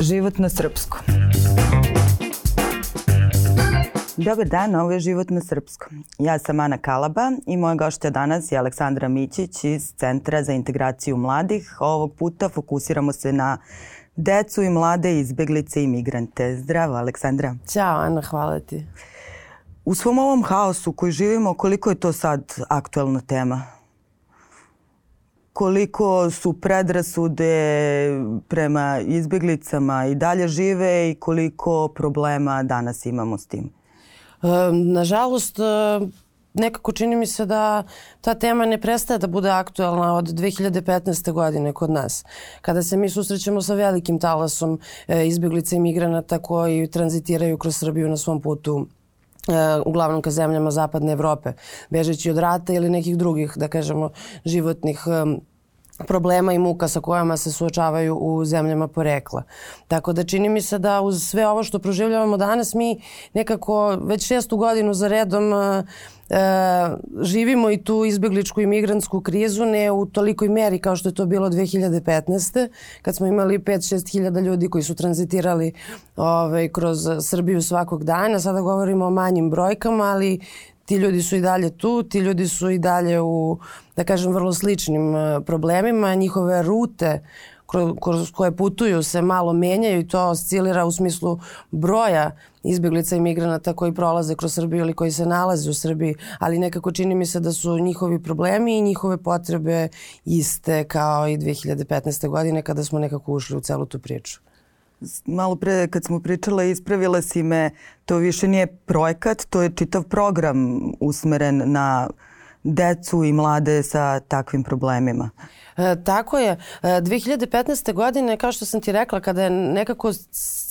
Život na srpskom. Dobar dan, ovo je Život na srpskom. Ja sam Ana Kalaba i moja gošća danas je Aleksandra Mićić iz Centra za integraciju mladih. Ovog puta fokusiramo se na decu i mlade izbeglice i migrante. Zdravo, Aleksandra. Ćao, Ana, hvala ti. U svom ovom haosu koji živimo, koliko je to sad aktuelna tema? Koliko su predrasude prema izbeglicama i dalje žive i koliko problema danas imamo s tim? Nažalost, nekako čini mi se da ta tema ne prestaje da bude aktuelna od 2015. godine kod nas. Kada se mi susrećemo sa velikim talasom e, izbjeglica i migranata koji tranzitiraju kroz Srbiju na svom putu e, uglavnom ka zemljama zapadne Evrope, bežeći od rata ili nekih drugih, da kažemo, životnih problema i muka sa kojama se suočavaju u zemljama porekla. Tako da čini mi se da uz sve ovo što proživljavamo danas mi nekako već šestu godinu za redom uh, e, živimo i tu izbjegličku i migrantsku krizu ne u tolikoj meri kao što je to bilo 2015. kad smo imali 5-6 hiljada ljudi koji su tranzitirali ovaj, kroz Srbiju svakog dana. Sada govorimo o manjim brojkama, ali ti ljudi su i dalje tu, ti ljudi su i dalje u, da kažem, vrlo sličnim e, problemima. Njihove rute kroz koje putuju se malo menjaju i to oscilira u smislu broja izbjeglica i migranata koji prolaze kroz Srbiju ili koji se nalaze u Srbiji, ali nekako čini mi se da su njihovi problemi i njihove potrebe iste kao i 2015. godine kada smo nekako ušli u celu tu priču malo pre kad smo pričala ispravila si me, to više nije projekat, to je čitav program usmeren na decu i mlade sa takvim problemima. E, tako je. E, 2015. godine, kao što sam ti rekla, kada je nekako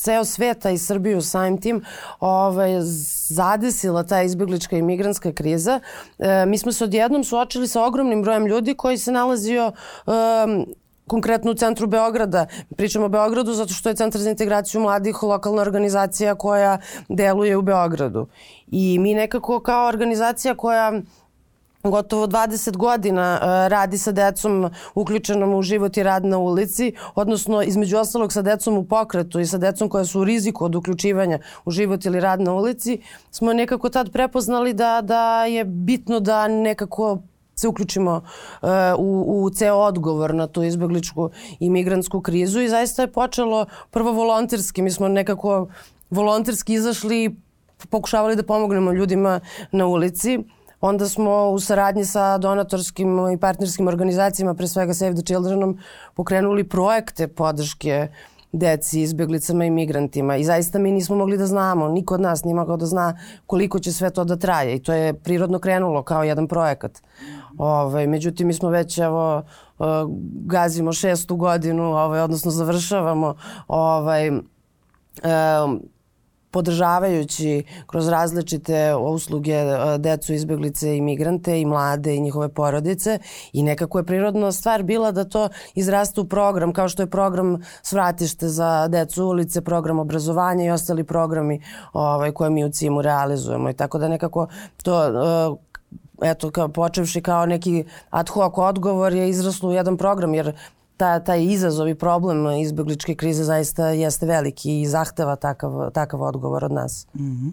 ceo sveta i Srbiju samim tim ovaj, zadesila ta izbjeglička i migranska kriza, e, mi smo se odjednom suočili sa ogromnim brojem ljudi koji se nalazio um, konkretno u centru Beograda. Pričamo o Beogradu zato što je Centar za integraciju mladih lokalna organizacija koja deluje u Beogradu. I mi nekako kao organizacija koja gotovo 20 godina uh, radi sa decom uključenom u život i rad na ulici, odnosno između ostalog sa decom u pokretu i sa decom koja su u riziku od uključivanja u život ili rad na ulici, smo nekako tad prepoznali da, da je bitno da nekako se uključimo uh, u, u ceo odgovor na tu izbegličku i migrantsku krizu i zaista je počelo prvo volonterski. Mi smo nekako volonterski izašli i pokušavali da pomognemo ljudima na ulici. Onda smo u saradnji sa donatorskim i partnerskim organizacijama, pre svega Save the Childrenom, pokrenuli projekte podrške uh, deci, izbjeglicama i migrantima. I zaista mi nismo mogli da znamo, niko od nas nije mogao da zna koliko će sve to da traje. I to je prirodno krenulo kao jedan projekat. Ovaj, međutim, mi smo već, evo, uh, gazimo šestu godinu, ovaj, odnosno završavamo ovaj, um, podržavajući kroz različite usluge e, decu izbeglice i migrante i mlade i njihove porodice. I nekako je prirodna stvar bila da to izraste u program kao što je program Svratište za decu ulice, program obrazovanja i ostali programi ovaj, koje mi u CIMU realizujemo. I tako da nekako to e, eto, kao, počevši kao neki ad hoc odgovor je izraslo u jedan program, jer ta, taj izazov i problem izbjegličke krize zaista jeste veliki i zahteva takav, takav odgovor od nas. Mm -hmm.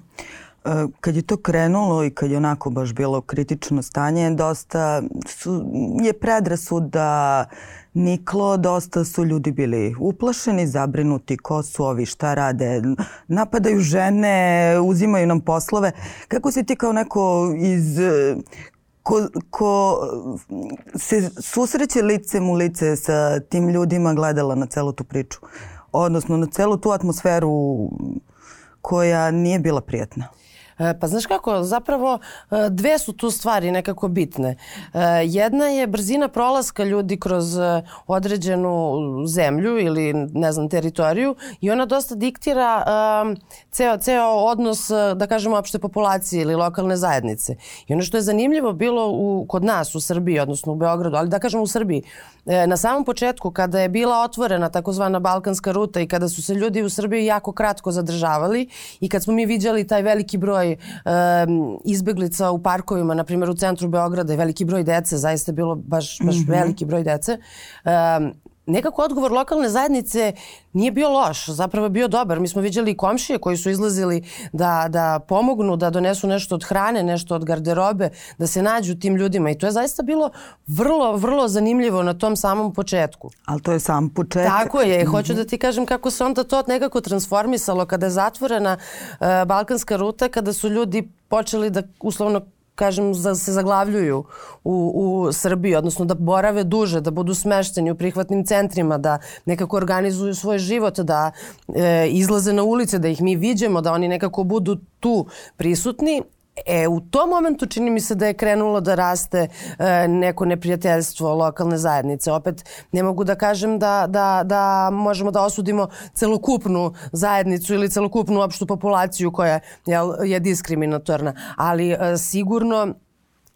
Kad je to krenulo i kad je onako baš bilo kritično stanje, dosta su, je predrasud da niklo, dosta su ljudi bili uplašeni, zabrinuti ko su ovi, šta rade, napadaju žene, uzimaju nam poslove. Kako si ti kao neko iz ko, ko se susreće licem u lice sa tim ljudima gledala na celu tu priču. Odnosno na celu tu atmosferu koja nije bila prijatna. E, pa znaš kako, zapravo e, dve su tu stvari nekako bitne. E, jedna je brzina prolaska ljudi kroz određenu zemlju ili ne znam teritoriju i ona dosta diktira ceo, ceo odnos da kažemo opšte populacije ili lokalne zajednice. I ono što je zanimljivo bilo u, kod nas u Srbiji, odnosno u Beogradu, ali da kažemo u Srbiji, na samom početku kada je bila otvorena takozvana balkanska ruta i kada su se ljudi u Srbiji jako kratko zadržavali i kad smo mi viđali taj veliki broj broj um, izbeglica u parkovima, na primjer u centru Beograda i veliki broj dece, zaista je bilo baš, baš mm -hmm. veliki broj dece. Um, nekako odgovor lokalne zajednice nije bio loš, zapravo je bio dobar. Mi smo vidjeli komšije koji su izlazili da, da pomognu, da donesu nešto od hrane, nešto od garderobe, da se nađu tim ljudima i to je zaista bilo vrlo, vrlo zanimljivo na tom samom početku. Ali to je sam početak. Tako je. Hoću da ti kažem kako se onda to nekako transformisalo kada je zatvorena uh, Balkanska ruta, kada su ljudi počeli da uslovno kažem, da se zaglavljuju u, u Srbiji, odnosno da borave duže, da budu smešteni u prihvatnim centrima, da nekako organizuju svoj život, da e, izlaze na ulice, da ih mi viđemo, da oni nekako budu tu prisutni E, u tom momentu čini mi se da je krenulo da raste e, neko neprijateljstvo lokalne zajednice. Opet ne mogu da kažem da, da, da možemo da osudimo celokupnu zajednicu ili celokupnu opštu populaciju koja jel, je diskriminatorna, ali e, sigurno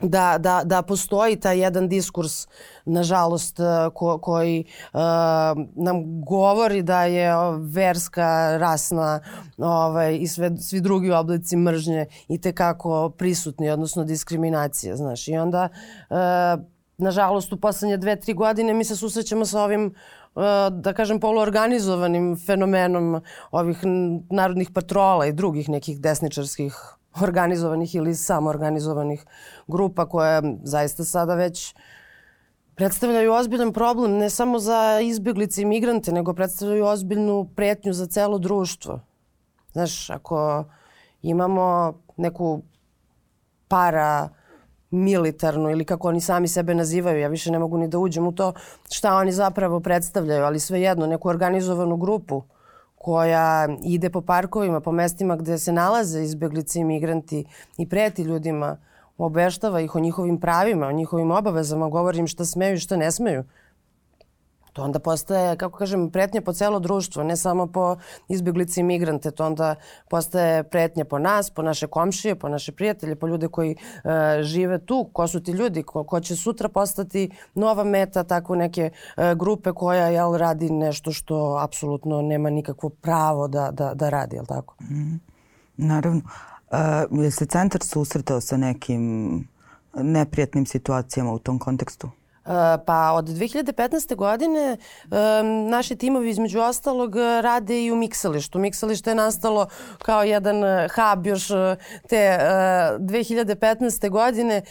da, da, da postoji taj jedan diskurs, nažalost, eh, ko, koji uh, nam govori da je verska, rasna ovaj, i sve, svi drugi oblici mržnje i tekako prisutni, odnosno diskriminacije, znaš. I onda, uh, nažalost, u poslednje dve, tri godine mi se susrećemo sa ovim da kažem, poluorganizovanim fenomenom ovih narodnih patrola i drugih nekih desničarskih organizovanih ili samoorganizovanih grupa koje zaista sada već predstavljaju ozbiljan problem ne samo za izbjeglice i migrante, nego predstavljaju ozbiljnu pretnju za celo društvo. Znaš, ako imamo neku para militarnu ili kako oni sami sebe nazivaju, ja više ne mogu ni da uđem u to šta oni zapravo predstavljaju, ali svejedno neku organizovanu grupu koja ide po parkovima, po mestima gde se nalaze izbjeglice i migranti i preti ljudima, obeštava ih o njihovim pravima, o njihovim obavezama, govori im šta smeju i šta ne smeju to onda postaje, kako kažem, pretnja po celo društvo, ne samo po izbjeglici i migrante, to onda postaje pretnja po nas, po naše komšije, po naše prijatelje, po ljude koji uh, žive tu, ko su ti ljudi, ko, ko će sutra postati nova meta tako neke uh, grupe koja jel, radi nešto što apsolutno nema nikakvo pravo da, da, da radi, jel tako? Mm, naravno. Uh, je se centar susretao sa nekim neprijatnim situacijama u tom kontekstu? Pa od 2015. godine naši timovi između ostalog rade i u Miksalištu. Miksalište je nastalo kao jedan e, hub još e, te uh, e, 2015. godine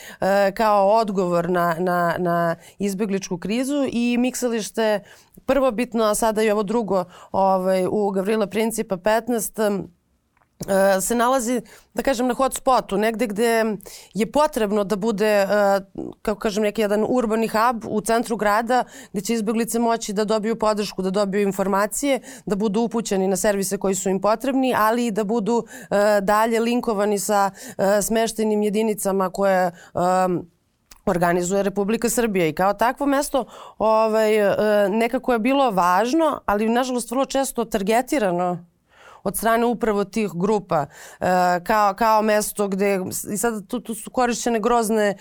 kao odgovor na, na, na izbjegličku krizu i Miksalište prvo bitno, a sada i ovo drugo ovaj, u Gavrila Principa 15 E, se nalazi, da kažem, na hotspotu, negde gde je potrebno da bude, e, kako kažem, neki jedan urbani hub u centru grada gde će izbjeglice moći da dobiju podršku, da dobiju informacije, da budu upućeni na servise koji su im potrebni, ali i da budu e, dalje linkovani sa smeštenim jedinicama koje organizuje Republika Srbija. I kao takvo mesto ovaj, nekako je bilo važno, ali nažalost vrlo često targetirano od strane upravo tih grupa e, kao, kao mesto gde i sad tu, tu su korišćene grozne e,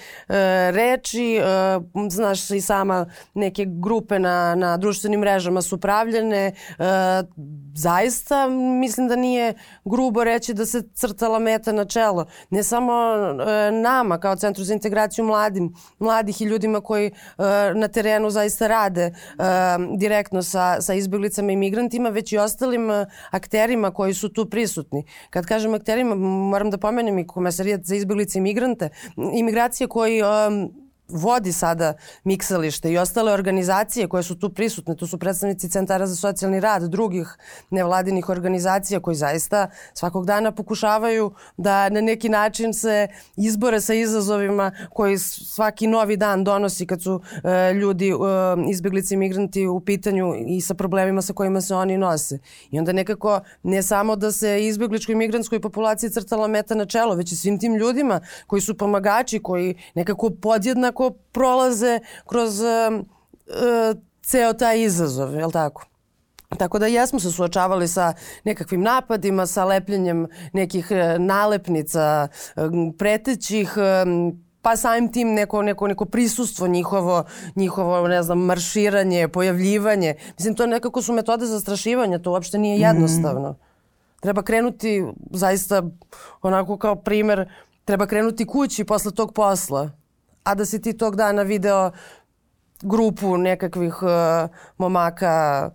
reči, e, znaš i sama neke grupe na, na društvenim mrežama su pravljene. Zaista mislim da nije grubo reći da se crtala meta na čelo. Ne samo nama kao Centru za integraciju mladim, mladih i ljudima koji na terenu zaista rade direktno sa, sa izbjeglicama i migrantima, već i ostalim akterima koji su tu prisutni. Kad kažem akterima, moram da pomenem i komesarijat za izbjeglice i migrante, imigracije koji um, vodi sada miksalište i ostale organizacije koje su tu prisutne, tu su predstavnici centara za socijalni rad, drugih nevladinih organizacija koji zaista svakog dana pokušavaju da na neki način se izbore sa izazovima koji svaki novi dan donosi kad su e, ljudi, e, izbjeglici i migranti u pitanju i sa problemima sa kojima se oni nose. I onda nekako ne samo da se izbjegličkoj i migrantskoj populaciji crtala meta na čelo, već i svim tim ljudima koji su pomagači, koji nekako podjednak nekako prolaze kroz uh, ceo taj izazov, je li tako? Tako da jesmo se suočavali sa nekakvim napadima, sa lepljenjem nekih e, nalepnica, pretećih, pa samim tim neko, neko, neko prisustvo njihovo, njihovo, ne znam, marširanje, pojavljivanje. Mislim, to nekako su metode zastrašivanja, to uopšte nije jednostavno. Mm. Treba krenuti zaista onako kao primer, treba krenuti kući posle tog posla a da si ti tog dana video grupu nekakvih uh, momaka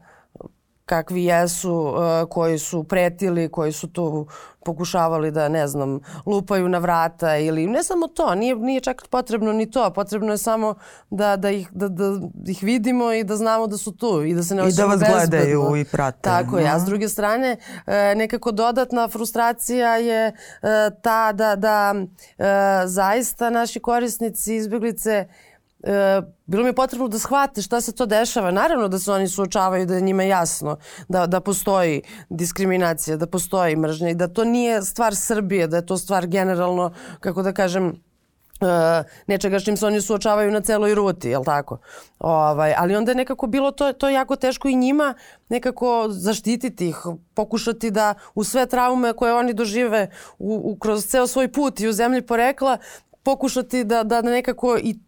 kakvi jesu, uh, koji su pretili, koji su tu pokušavali da, ne znam, lupaju na vrata ili ne samo to, nije, nije čak potrebno ni to, potrebno je samo da, da, ih, da, da ih vidimo i da znamo da su tu i da se ne osjećamo bezbedno. I da vas bezbedno. gledaju i prate. Tako je, a s druge strane e, nekako dodatna frustracija je e, ta da, da zaista naši korisnici izbjeglice e, bilo mi je potrebno da shvate šta se to dešava. Naravno da se oni suočavaju da je njima jasno da, da postoji diskriminacija, da postoji mržnja i da to nije stvar Srbije, da je to stvar generalno, kako da kažem, Uh, nečega s čim se oni suočavaju na celoj ruti, jel tako? Ovaj, ali onda je nekako bilo to, to jako teško i njima nekako zaštititi ih, pokušati da u sve traume koje oni dožive u, u, kroz ceo svoj put i u zemlji porekla, pokušati da, da nekako i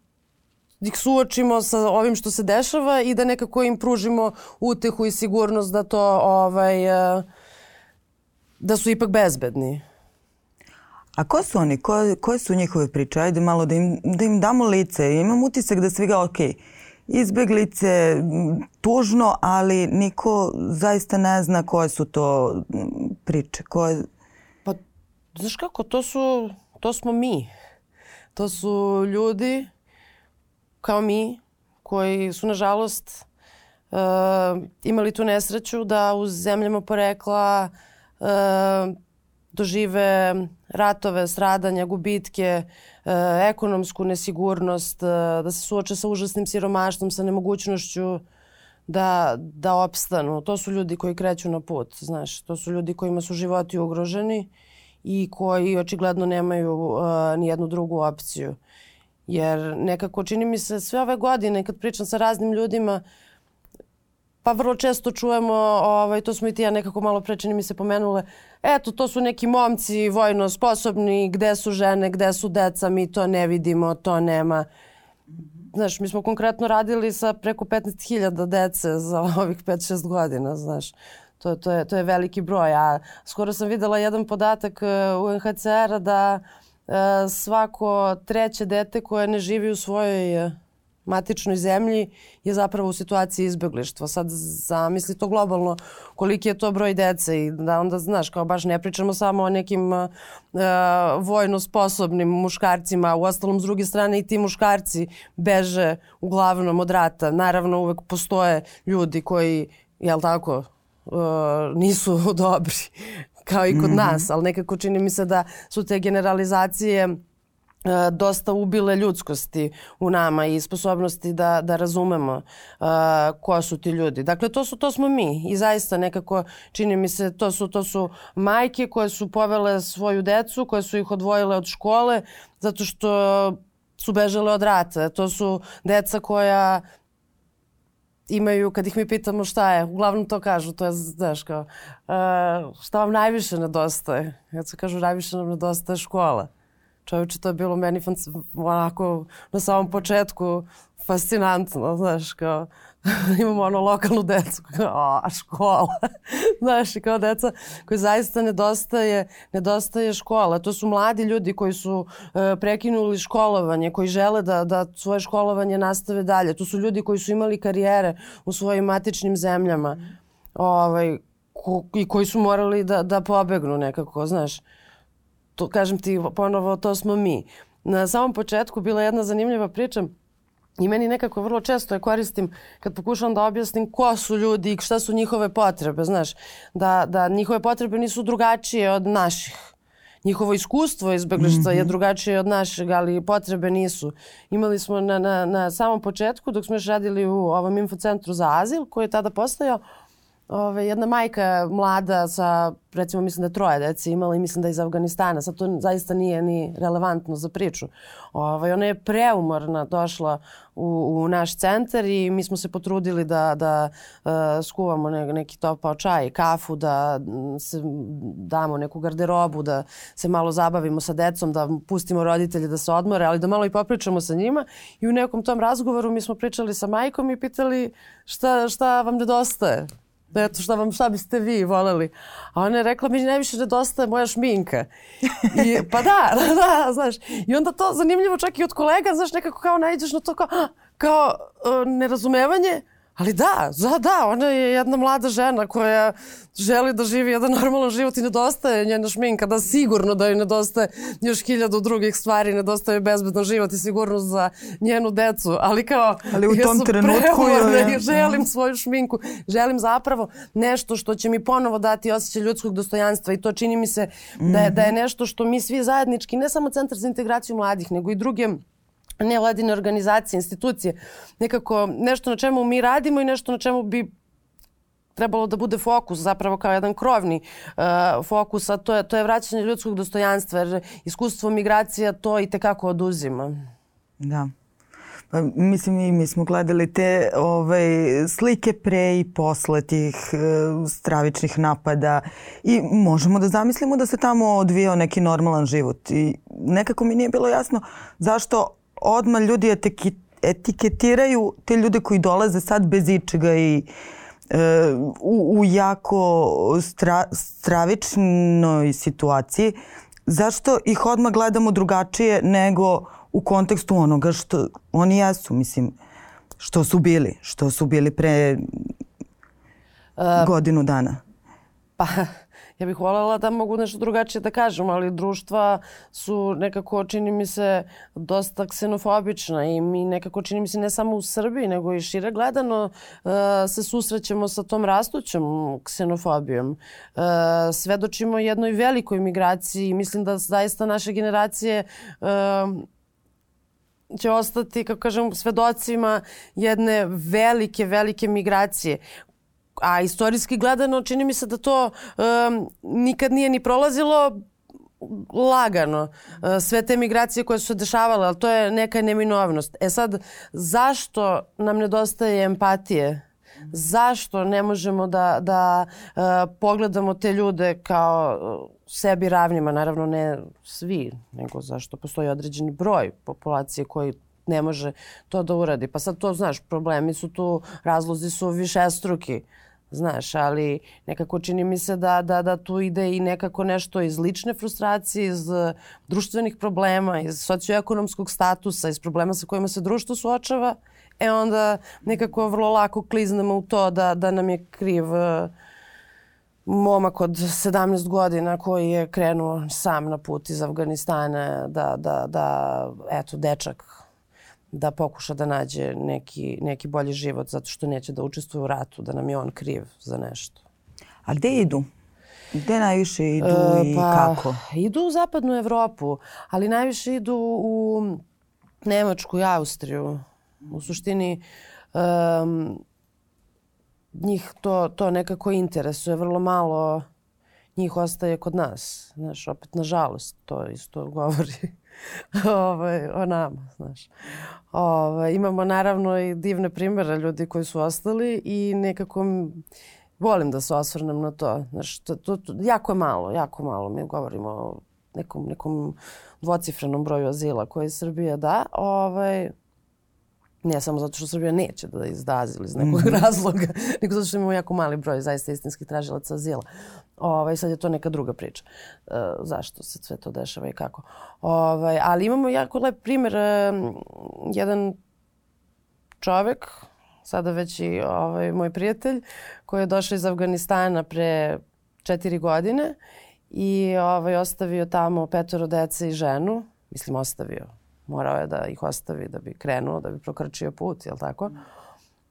ih suočimo sa ovim što se dešava i da nekako im pružimo utehu i sigurnost da to ovaj, e, da su ipak bezbedni. A ko su oni? Ko, koje su njihove priče? Ajde malo da im, da im damo lice. Imam utisak da svi ga, ok, izbeglice, tužno, ali niko zaista ne zna koje su to priče. Koje... Pa, znaš kako, to su, to smo mi. To su ljudi kao mi, koji su nažalost uh, imali tu nesreću da u zemljama porekla uh, dožive ratove, stradanja, gubitke, uh, ekonomsku nesigurnost, uh, da se suoče sa užasnim siromaštvom, sa nemogućnošću da, da opstanu. To su ljudi koji kreću na put, znaš. To su ljudi kojima su životi ugroženi i koji očigledno nemaju uh, ni jednu drugu opciju. Jer nekako čini mi se sve ove godine kad pričam sa raznim ljudima pa vrlo često čujemo, ovaj, to smo i ti ja nekako malo pre čini mi se pomenule, eto to su neki momci vojno sposobni, gde su žene, gde su deca, mi to ne vidimo, to nema. Znaš, mi smo konkretno radili sa preko 15.000 dece za ovih 5-6 godina, znaš. To, to, je, to je veliki broj. A skoro sam videla jedan podatak eh, u NHCR-a da E, svako treće dete koje ne živi u svojoj e, matičnoj zemlji je zapravo u situaciji izbeglištva. Sad zamisli to globalno koliki je to broj dece i da onda znaš kao baš ne pričamo samo o nekim uh, vojno sposobnim muškarcima, u ostalom s druge strane i ti muškarci beže uglavnom od rata. Naravno uvek postoje ljudi koji, jel tako, uh, nisu dobri kao i kod mm -hmm. nas, ali nekako čini mi se da su te generalizacije e, dosta ubile ljudskosti u nama i sposobnosti da, da razumemo uh, ko su ti ljudi. Dakle, to, su, to smo mi i zaista nekako čini mi se to su, to su majke koje su povele svoju decu, koje su ih odvojile od škole zato što su bežale od rata. To su deca koja imaju, kad ih mi pitamo šta je, uglavnom to kažu, to je, znaš, kao, uh, šta vam najviše nedostaje? Kad se kažu najviše nam nedostaje škola. Čovječe, to je bilo meni onako na samom početku fascinantno, znaš, kao, imamo ono lokalnu decu, kao, a škola, znaš, kao deca koji zaista nedostaje, nedostaje škola. To su mladi ljudi koji su e, prekinuli školovanje, koji žele da, da svoje školovanje nastave dalje. To su ljudi koji su imali karijere u svojim matičnim zemljama ovaj, ko, i koji su morali da, da pobegnu nekako, znaš. To, kažem ti, ponovo, to smo mi. Na samom početku bila jedna zanimljiva priča I meni nekako vrlo često je koristim kad pokušam da objasnim ko su ljudi i šta su njihove potrebe, znaš, da, da njihove potrebe nisu drugačije od naših. Njihovo iskustvo izbeglištva mm -hmm. je mhm. drugačije od našeg, ali potrebe nisu. Imali smo na, na, na samom početku, dok smo još radili u ovom infocentru za azil, koji je tada postojao, ove, jedna majka mlada sa, recimo mislim da je troje dece imala i mislim da je iz Afganistana. Sad to zaista nije ni relevantno za priču. Ove, ona je preumorna došla u, u naš centar i mi smo se potrudili da, da uh, skuvamo ne, neki topao čaj, kafu, da se damo neku garderobu, da se malo zabavimo sa decom, da pustimo roditelje da se odmore, ali da malo i popričamo sa njima. I u nekom tom razgovoru mi smo pričali sa majkom i pitali šta, šta vam nedostaje eto šta vam, šta biste vi voleli. A ona je rekla, mi najviše nedostaje moja šminka. I, pa da, da, da, znaš. I onda to zanimljivo čak i od kolega, znaš, nekako kao najđeš na to kao, kao uh, nerazumevanje Ali da, da, da, ona je jedna mlada žena koja želi da živi jedan normalan život i nedostaje njena šminka, da sigurno da joj nedostaje još hiljadu drugih stvari, nedostaje bezbedan život i sigurnost za njenu decu, ali kao ali u tom trenutku je... želim svoju šminku, želim zapravo nešto što će mi ponovo dati osjećaj ljudskog dostojanstva i to čini mi se da je, da je nešto što mi svi zajednički, ne samo Centar za integraciju mladih, nego i druge nevladine organizacije, institucije, nekako nešto na čemu mi radimo i nešto na čemu bi trebalo da bude fokus, zapravo kao jedan krovni uh, fokus, a to je, to je vraćanje ljudskog dostojanstva, jer iskustvo migracija to i tekako oduzima. Da. Pa, mislim, i mi smo gledali te ovaj, slike pre i posle tih e, stravičnih napada i možemo da zamislimo da se tamo odvijao neki normalan život. I nekako mi nije bilo jasno zašto odmah ljudi etiketiraju te ljude koji dolaze sad bez ičega i e, u, u jako stra, stravičnoj situaciji. Zašto ih odmah gledamo drugačije nego u kontekstu onoga što oni jesu, mislim, što su bili, što su bili pre uh, godinu dana? Pa, ja bih voljela da mogu nešto drugačije da kažem, ali društva su nekako, čini mi se, dosta ksenofobična i mi nekako, čini mi se, ne samo u Srbiji, nego i šire gledano uh, se susrećemo sa tom rastućom ksenofobijom. Uh, svedočimo jednoj velikoj migraciji mislim da zaista naše generacije uh, će ostati, kako kažem, svedocima jedne velike, velike migracije a istorijski gledano čini mi se da to um, nikad nije ni prolazilo lagano sve te migracije koje su se dešavale, ali to je neka neminovnost. E sad, zašto nam nedostaje empatije? Zašto ne možemo da, da uh, pogledamo te ljude kao sebi ravnima? Naravno ne svi, nego zašto postoji određeni broj populacije koji ne može to da uradi. Pa sad to, znaš, problemi su tu, razlozi su višestruki. Znaš, ali nekako čini mi se da, da, da tu ide i nekako nešto iz lične frustracije, iz uh, društvenih problema, iz socioekonomskog statusa, iz problema sa kojima se društvo suočava. E onda nekako vrlo lako kliznemo u to da, da nam je kriv uh, momak od 17 godina koji je krenuo sam na put iz Afganistana da, da, da eto, dečak da pokuša da nađe neki, neki bolji život zato što neće da učestvuje u ratu, da nam je on kriv za nešto. A gde idu? Gde najviše idu e, i pa, kako? Idu u zapadnu Evropu, ali najviše idu u Nemačku i Austriju. U suštini um, njih to, to nekako interesuje. Vrlo malo njih ostaje kod nas. Znaš, opet nažalost to isto govori ovaj, o nama, znaš. Ovaj, imamo naravno i divne primere ljudi koji su ostali i nekako volim da se osvrnem na to. Znaš, to, to, to, jako je malo, jako malo. Mi govorimo o nekom, nekom dvocifrenom broju azila koje Srbija da. Ovaj, Ne samo zato što Srbija neće da izda azil iz nekog mm -hmm. razloga, nego zato što imamo jako mali broj zaista istinskih tražilaca azila. Ovaj, sad je to neka druga priča. E, zašto se sve to dešava i kako. Ovaj, ali imamo jako lep primer. E, jedan čovek, sada već i ovaj, moj prijatelj, koji je došao iz Afganistana pre četiri godine i ovaj, ostavio tamo petoro dece i ženu. Mislim, ostavio morao je da ih ostavi da bi krenuo, da bi prokrčio put, jel tako?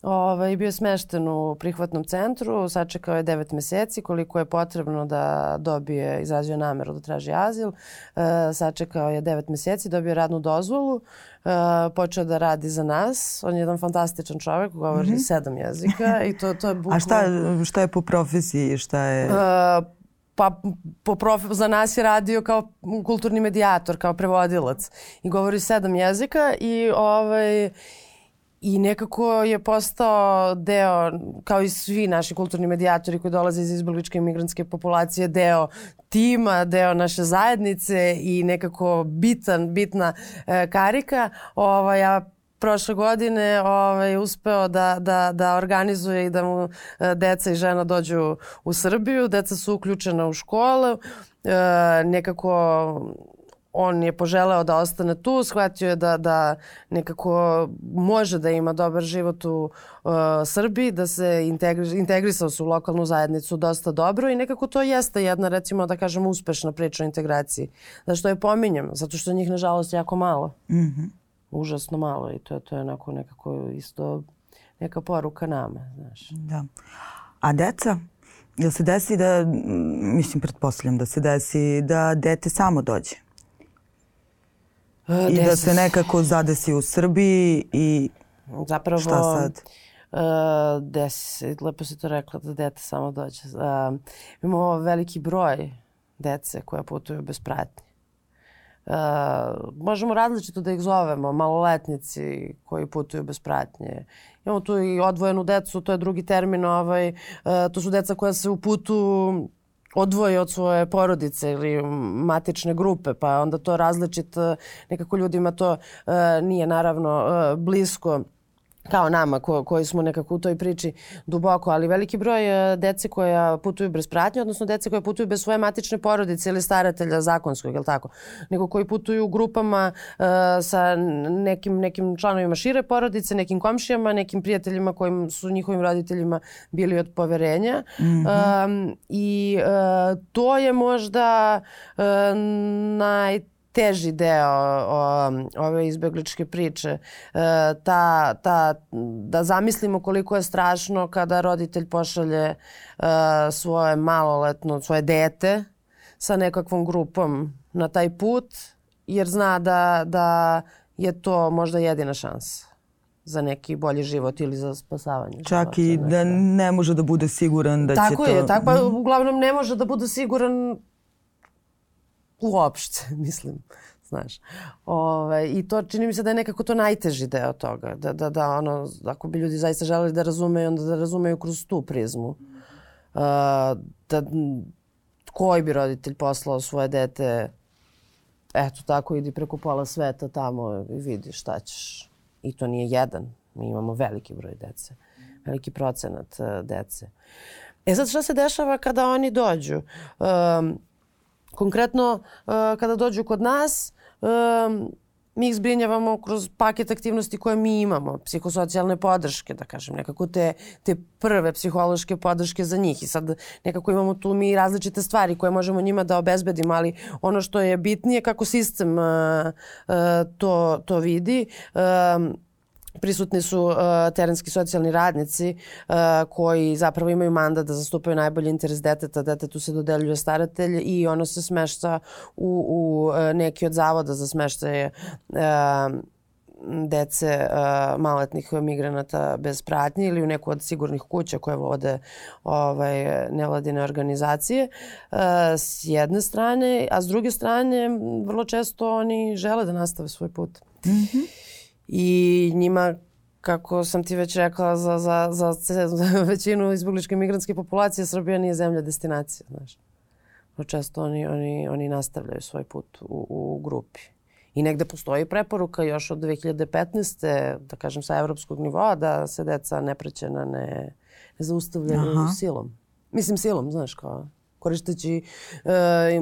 Ovaj, bio je smešten u prihvatnom centru, sačekao je 9 meseci koliko je potrebno da dobije, izrazio nameru da traži azil, e, sačekao je 9 meseci, dobio radnu dozvolu, e, počeo da radi za nas. On je jedan fantastičan čovek, govori mm -hmm. sedam jezika i to, to je bukvalno... A šta, šta je po profesiji? Šta je... E, pa po profi, za nas je radio kao kulturni medijator, kao prevodilac i govori sedam jezika i ovaj I nekako je postao deo, kao i svi naši kulturni medijatori koji dolaze iz izbjegličke imigrantske populacije, deo tima, deo naše zajednice i nekako bitan, bitna e, karika. Ovaj, ja prošle godine ovaj, uspeo da, da, da organizuje i da mu e, deca i žena dođu u Srbiju. Deca su uključena u škole. E, nekako on je poželeo da ostane tu, shvatio je da, da nekako može da ima dobar život u uh, Srbiji, da se integri, integrisao se u lokalnu zajednicu dosta dobro i nekako to jeste jedna, recimo da kažem, uspešna priča o integraciji. Zašto je pominjem? Zato što njih, nažalost, jako malo. Mm -hmm. Užasno malo i to, to je onako nekako isto neka poruka nama, znaš. Da. A deca? Jel se desi da, mislim, pretpostavljam da se desi da dete samo dođe? I da se nekako zadesi u Srbiji i Zapravo, šta sad? Uh, desi se, lepo si to rekla da dete samo dođe. Uh, imamo veliki broj dece koja putuju bez pratnje. Uh, možemo različito da ih zovemo, maloletnici koji putuju bez pratnje. Imamo tu i odvojenu decu, to je drugi termin, ovaj, uh, to su deca koja se u putu odvoje od svoje porodice ili matične grupe, pa onda to različit, nekako ljudima to uh, nije naravno uh, blisko kao nama ko, koji smo nekako u toj priči duboko, ali veliki broj e, dece koja putuju bez pratnje, odnosno dece koja putuju bez svoje matične porodice ili staratelja zakonskog, je tako? Nego koji putuju u grupama uh, sa nekim, nekim članovima šire porodice, nekim komšijama, nekim prijateljima kojim su njihovim roditeljima bili od poverenja. Mm -hmm. um, I uh, to je možda uh, naj teži deo o, ove izbegličke priče. E, ta, ta, da zamislimo koliko je strašno kada roditelj pošalje e, svoje maloletno, svoje dete sa nekakvom grupom na taj put, jer zna da, da je to možda jedina šansa za neki bolji život ili za spasavanje. Čak i da ne može da bude siguran da tako će to... Tako je, tako pa uglavnom ne može da bude siguran uopšte, mislim, znaš. Ove, I to čini mi se da je nekako to najteži deo toga. Da, da, da ono, ako bi ljudi zaista želeli da razumeju, onda da razumeju kroz tu prizmu. Uh, da koji bi roditelj poslao svoje dete eto tako idi preko pola sveta tamo i vidi šta ćeš. I to nije jedan. Mi imamo veliki broj dece. Veliki procenat uh, dece. E sad šta se dešava kada oni dođu? Um, Konkretno, uh, kada dođu kod nas, um, mi ih zbrinjavamo kroz paket aktivnosti koje mi imamo, psihosocijalne podrške, da kažem, nekako te, te prve psihološke podrške za njih. I sad nekako imamo tu mi različite stvari koje možemo njima da obezbedimo, ali ono što je bitnije kako sistem uh, to, to vidi, Prisutni su uh, terenski socijalni radnici uh, koji zapravo imaju mandat da zastupaju najbolji interes deteta. Detetu se dodeljuje staratelj i ono se smešta u, u uh, neki od zavoda za smeštaje uh, dece uh, maletnih migranata bez pratnje ili u neku od sigurnih kuća koje vode ovaj, nevladine organizacije uh, s jedne strane, a s druge strane vrlo često oni žele da nastave svoj put. Mm -hmm i njima kako sam ti već rekla, za, za, za, za većinu izbjegličke migrantske populacije Srbija nije zemlja destinacija, znaš. Često oni, oni, oni nastavljaju svoj put u, u grupi. I negde postoji preporuka još od 2015. da kažem sa evropskog nivoa da se deca neprećena ne, ne zaustavljaju Aha. silom. Mislim silom, znaš kao koristeći e,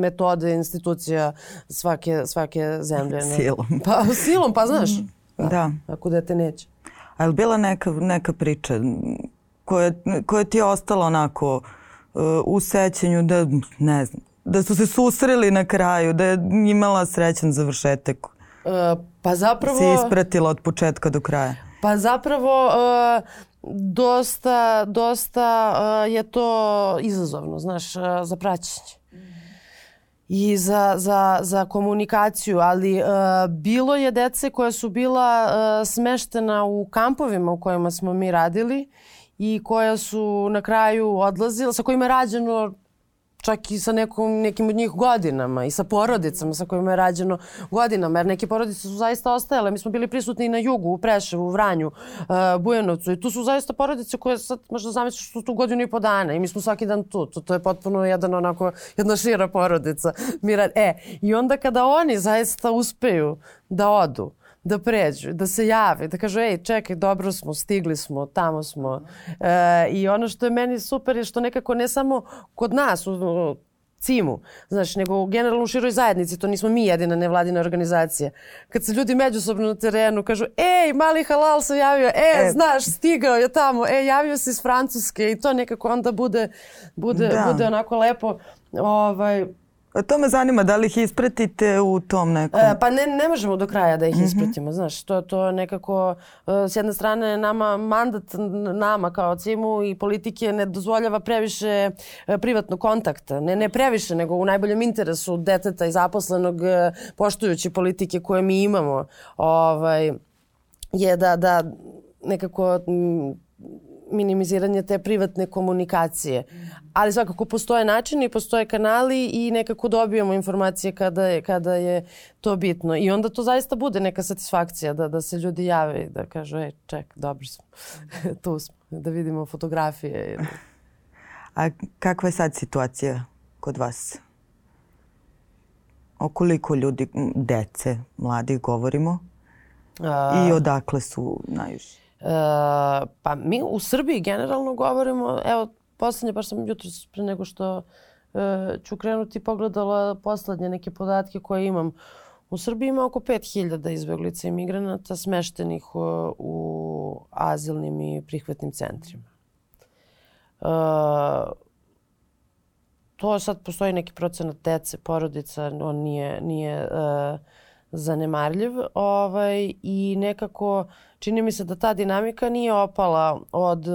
metode institucija svake, svake zemlje. Silom. Pa silom, pa znaš. Pa, da. Ako dete neće. A je li bila neka, neka priča koja, koja ti je ostala onako uh, u sećanju da, ne znam, da su se susreli na kraju, da je imala srećan završetak? Uh, pa zapravo... Se ispratila od početka do kraja? Pa zapravo uh, dosta, dosta uh, je to izazovno, znaš, uh, za praćenje. I za, za, za komunikaciju, ali uh, bilo je dece koja su bila uh, smeštena u kampovima u kojima smo mi radili i koja su na kraju odlazila, sa kojima je rađeno čak i sa nekom, nekim od njih godinama i sa porodicama sa kojima je rađeno godinama, jer neke porodice su zaista ostajale. Mi smo bili prisutni i na jugu, u Preševu, u Vranju, uh, Bujanovcu i tu su zaista porodice koje sad možda zamisliš su tu godinu i po dana i mi smo svaki dan tu. To, to je potpuno jedan onako, jedna šira porodica. Mi rad... E, i onda kada oni zaista uspeju da odu, da pređu, da se jave, da kažu ej čekaj dobro smo, stigli smo, tamo smo. E, I ono što je meni super je što nekako ne samo kod nas u, cimu, znaš, nego generalno u široj zajednici, to nismo mi jedina nevladina organizacija. Kad se ljudi međusobno na terenu kažu, ej, mali halal se javio, e, e, znaš, stigao je tamo, e, javio se iz Francuske i to nekako onda bude, bude, da. bude onako lepo, ovaj, To me zanima, da li ih ispratite u tom nekom... E, pa ne, ne možemo do kraja da ih mm -hmm. ispratimo, znaš, to, to nekako, e, s jedne strane nama mandat nama kao cimu i politike ne dozvoljava previše e, privatnog kontakta, ne, ne previše, nego u najboljem interesu deteta i zaposlenog e, poštujući politike koje mi imamo, ovaj, je da, da nekako minimiziranje te privatne komunikacije. Ali svakako postoje načini, postoje kanali i nekako dobijamo informacije kada je, kada je to bitno. I onda to zaista bude neka satisfakcija da, da se ljudi jave i da kažu, ej, ček, dobri smo, tu smo, da vidimo fotografije. A kakva je sad situacija kod vas? O koliko ljudi, dece, mladih govorimo? A... I odakle su najviše? E, pa mi u Srbiji generalno govorimo, evo poslednje, baš sam jutro pre nego što e, ću krenuti pogledala poslednje neke podatke koje imam. U Srbiji ima oko 5000 izbeglica i migranata smeštenih u, u azilnim i prihvatnim centrima. E, to sad postoji neki procenat dece, porodica, on nije, nije e, zanemarljiv ovaj, i nekako čini mi se da ta dinamika nije opala od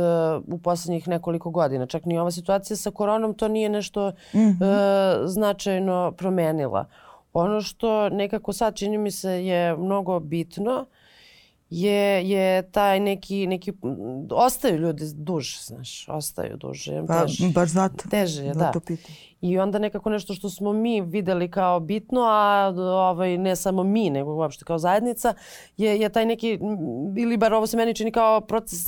u poslednjih nekoliko godina. Čak ni ova situacija sa koronom to nije nešto mm -hmm. e, značajno promenila. Ono što nekako sad čini mi se je mnogo bitno je, je taj neki, neki, ostaju ljudi duže, znaš, ostaju duže. Pa, teže, baš zato. Teže je, da. Pitam. I onda nekako nešto što smo mi videli kao bitno, a ovaj, ne samo mi, nego uopšte kao zajednica, je, je taj neki, ili bar ovo se meni čini kao proces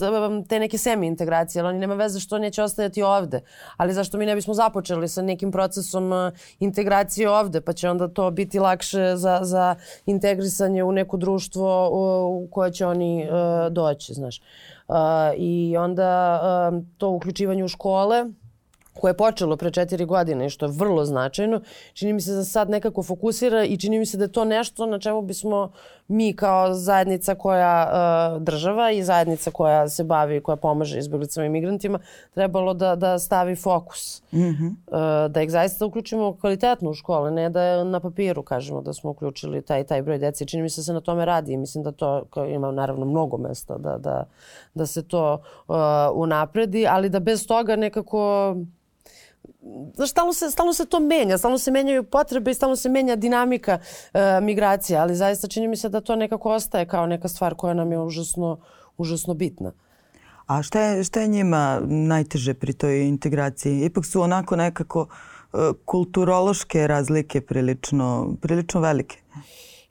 te neke semi integracije, ali oni nema veze što neće ostajati ovde. Ali zašto mi ne bismo započeli sa nekim procesom integracije ovde, pa će onda to biti lakše za, za integrisanje u neko društvo u koje će oni uh, doći, znaš. Uh, I onda uh, to uključivanje u škole, koje je počelo pre četiri godine i što je vrlo značajno, čini mi se da sad nekako fokusira i čini mi se da je to nešto na čemu bismo mi kao zajednica koja uh, država i zajednica koja se bavi, koja pomaže izbjeglicama i migrantima, trebalo da, da stavi fokus. Mm -hmm. uh, da ih zaista uključimo kvalitetno u škole, ne da na papiru kažemo da smo uključili taj taj broj dece. Čini mi se da se na tome radi i mislim da to ima naravno mnogo mesta da, da, da se to uh, unapredi, ali da bez toga nekako stalno se, stalno se to menja, stalno se menjaju potrebe i stalno se menja dinamika e, migracija, ali zaista čini mi se da to nekako ostaje kao neka stvar koja nam je užasno, užasno bitna. A šta je, šta je njima najteže pri toj integraciji? Ipak su onako nekako e, kulturološke razlike prilično, prilično velike.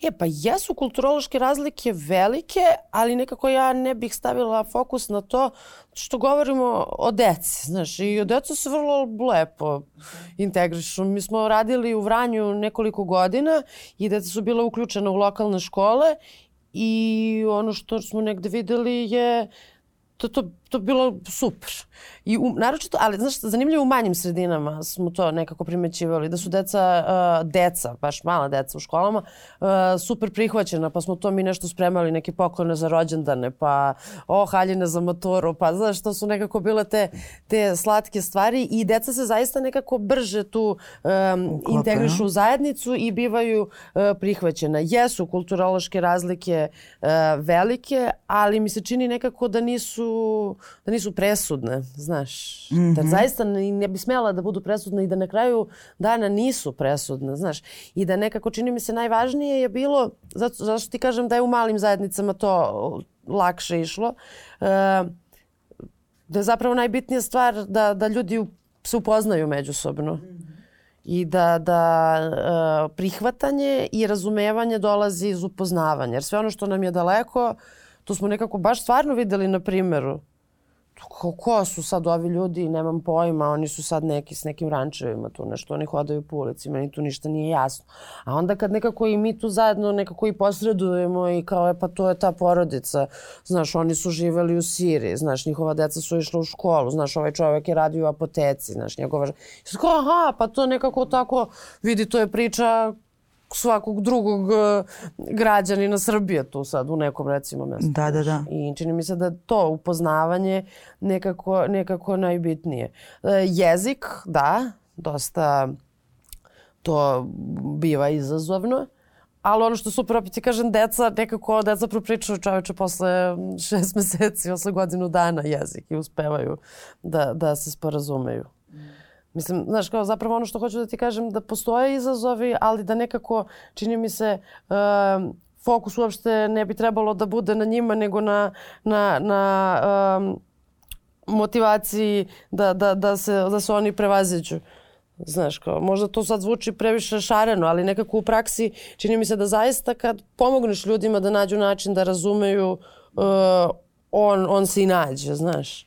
E pa jesu kulturološke razlike velike, ali nekako ja ne bih stavila fokus na to što govorimo o deci. Znaš, i o decu se vrlo lepo integrišu. Mi smo radili u Vranju nekoliko godina i deca su bila uključena u lokalne škole i ono što smo negde videli je to, to, to bilo super. I u, naročito, ali znaš, zanimljivo u manjim sredinama smo to nekako primećivali, da su deca, uh, deca, baš mala deca u školama, uh, super prihvaćena, pa smo to mi nešto spremali, neke poklone za rođendane, pa o, haljine za motoru, pa znaš, to su nekako bile te, te slatke stvari i deca se zaista nekako brže tu um, integrišu u zajednicu i bivaju uh, prihvaćena. Jesu kulturološke razlike uh, velike, ali mi se čini nekako da nisu, da nisu presudne, znaš. Mm -hmm. Da zaista ne, ne bi smela da budu presudne i da na kraju dana nisu presudne, znaš. I da nekako čini mi se najvažnije je bilo, zato, zato što ti kažem da je u malim zajednicama to lakše išlo, e, da je zapravo najbitnija stvar da, da ljudi se upoznaju međusobno. Mm -hmm i da, da e, prihvatanje i razumevanje dolazi iz upoznavanja. Jer sve ono što nam je daleko, to smo nekako baš stvarno videli na primjeru ko, ko su sad ovi ljudi, nemam pojma, oni su sad neki s nekim rančevima tu nešto, oni hodaju po ulici, meni tu ništa nije jasno. A onda kad nekako i mi tu zajedno nekako i posredujemo i kao je pa to je ta porodica, znaš, oni su živeli u Siriji, znaš, njihova deca su išla u školu, znaš, ovaj čovek je radio u apoteci, znaš, njegova... Kao, aha, pa to nekako tako, vidi, to je priča svakog drugog uh, građanina Srbije tu sad u nekom recimo mestu. Da, da, da. I čini mi se da to upoznavanje nekako, nekako najbitnije. Uh, jezik, da, dosta to biva izazovno. Ali ono što super, opet ti kažem, deca, nekako deca propričaju čoveče posle šest meseci, posle godinu dana jezik i uspevaju da, da se sporazumeju. Mislim, znaš, kao zapravo ono što hoću da ti kažem, da postoje izazovi, ali da nekako, čini mi se, uh, fokus uopšte ne bi trebalo da bude na njima, nego na, na, na um, motivaciji da, da, da, se, da se oni prevaziđu. Znaš, kao, možda to sad zvuči previše šareno, ali nekako u praksi čini mi se da zaista kad pomogneš ljudima da nađu način da razumeju, uh, on, on se i nađe, znaš.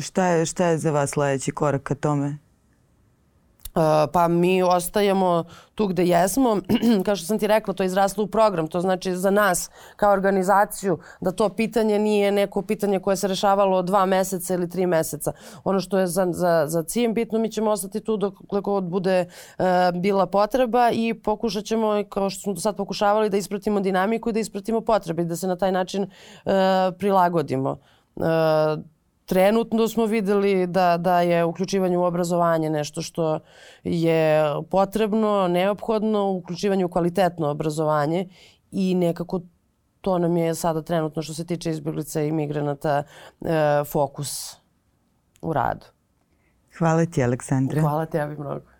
Šta je, šta je za vas sledeći korak ka tome? Pa mi ostajemo tu gde jesmo. Kao što sam ti rekla, to je izraslo u program. To znači za nas kao organizaciju da to pitanje nije neko pitanje koje se rešavalo dva meseca ili tri meseca. Ono što je za, za, za cijem bitno, mi ćemo ostati tu dok god bude uh, bila potreba i pokušat ćemo, kao što smo do sad pokušavali, da ispratimo dinamiku i da ispratimo potrebe i da se na taj način uh, prilagodimo. Uh, Trenutno smo videli da, da je uključivanje u obrazovanje nešto što je potrebno, neophodno, uključivanje u kvalitetno obrazovanje i nekako to nam je sada trenutno što se tiče izbjeglica i migranata e, fokus u radu. Hvala ti, Aleksandra. Hvala tebi mnogo.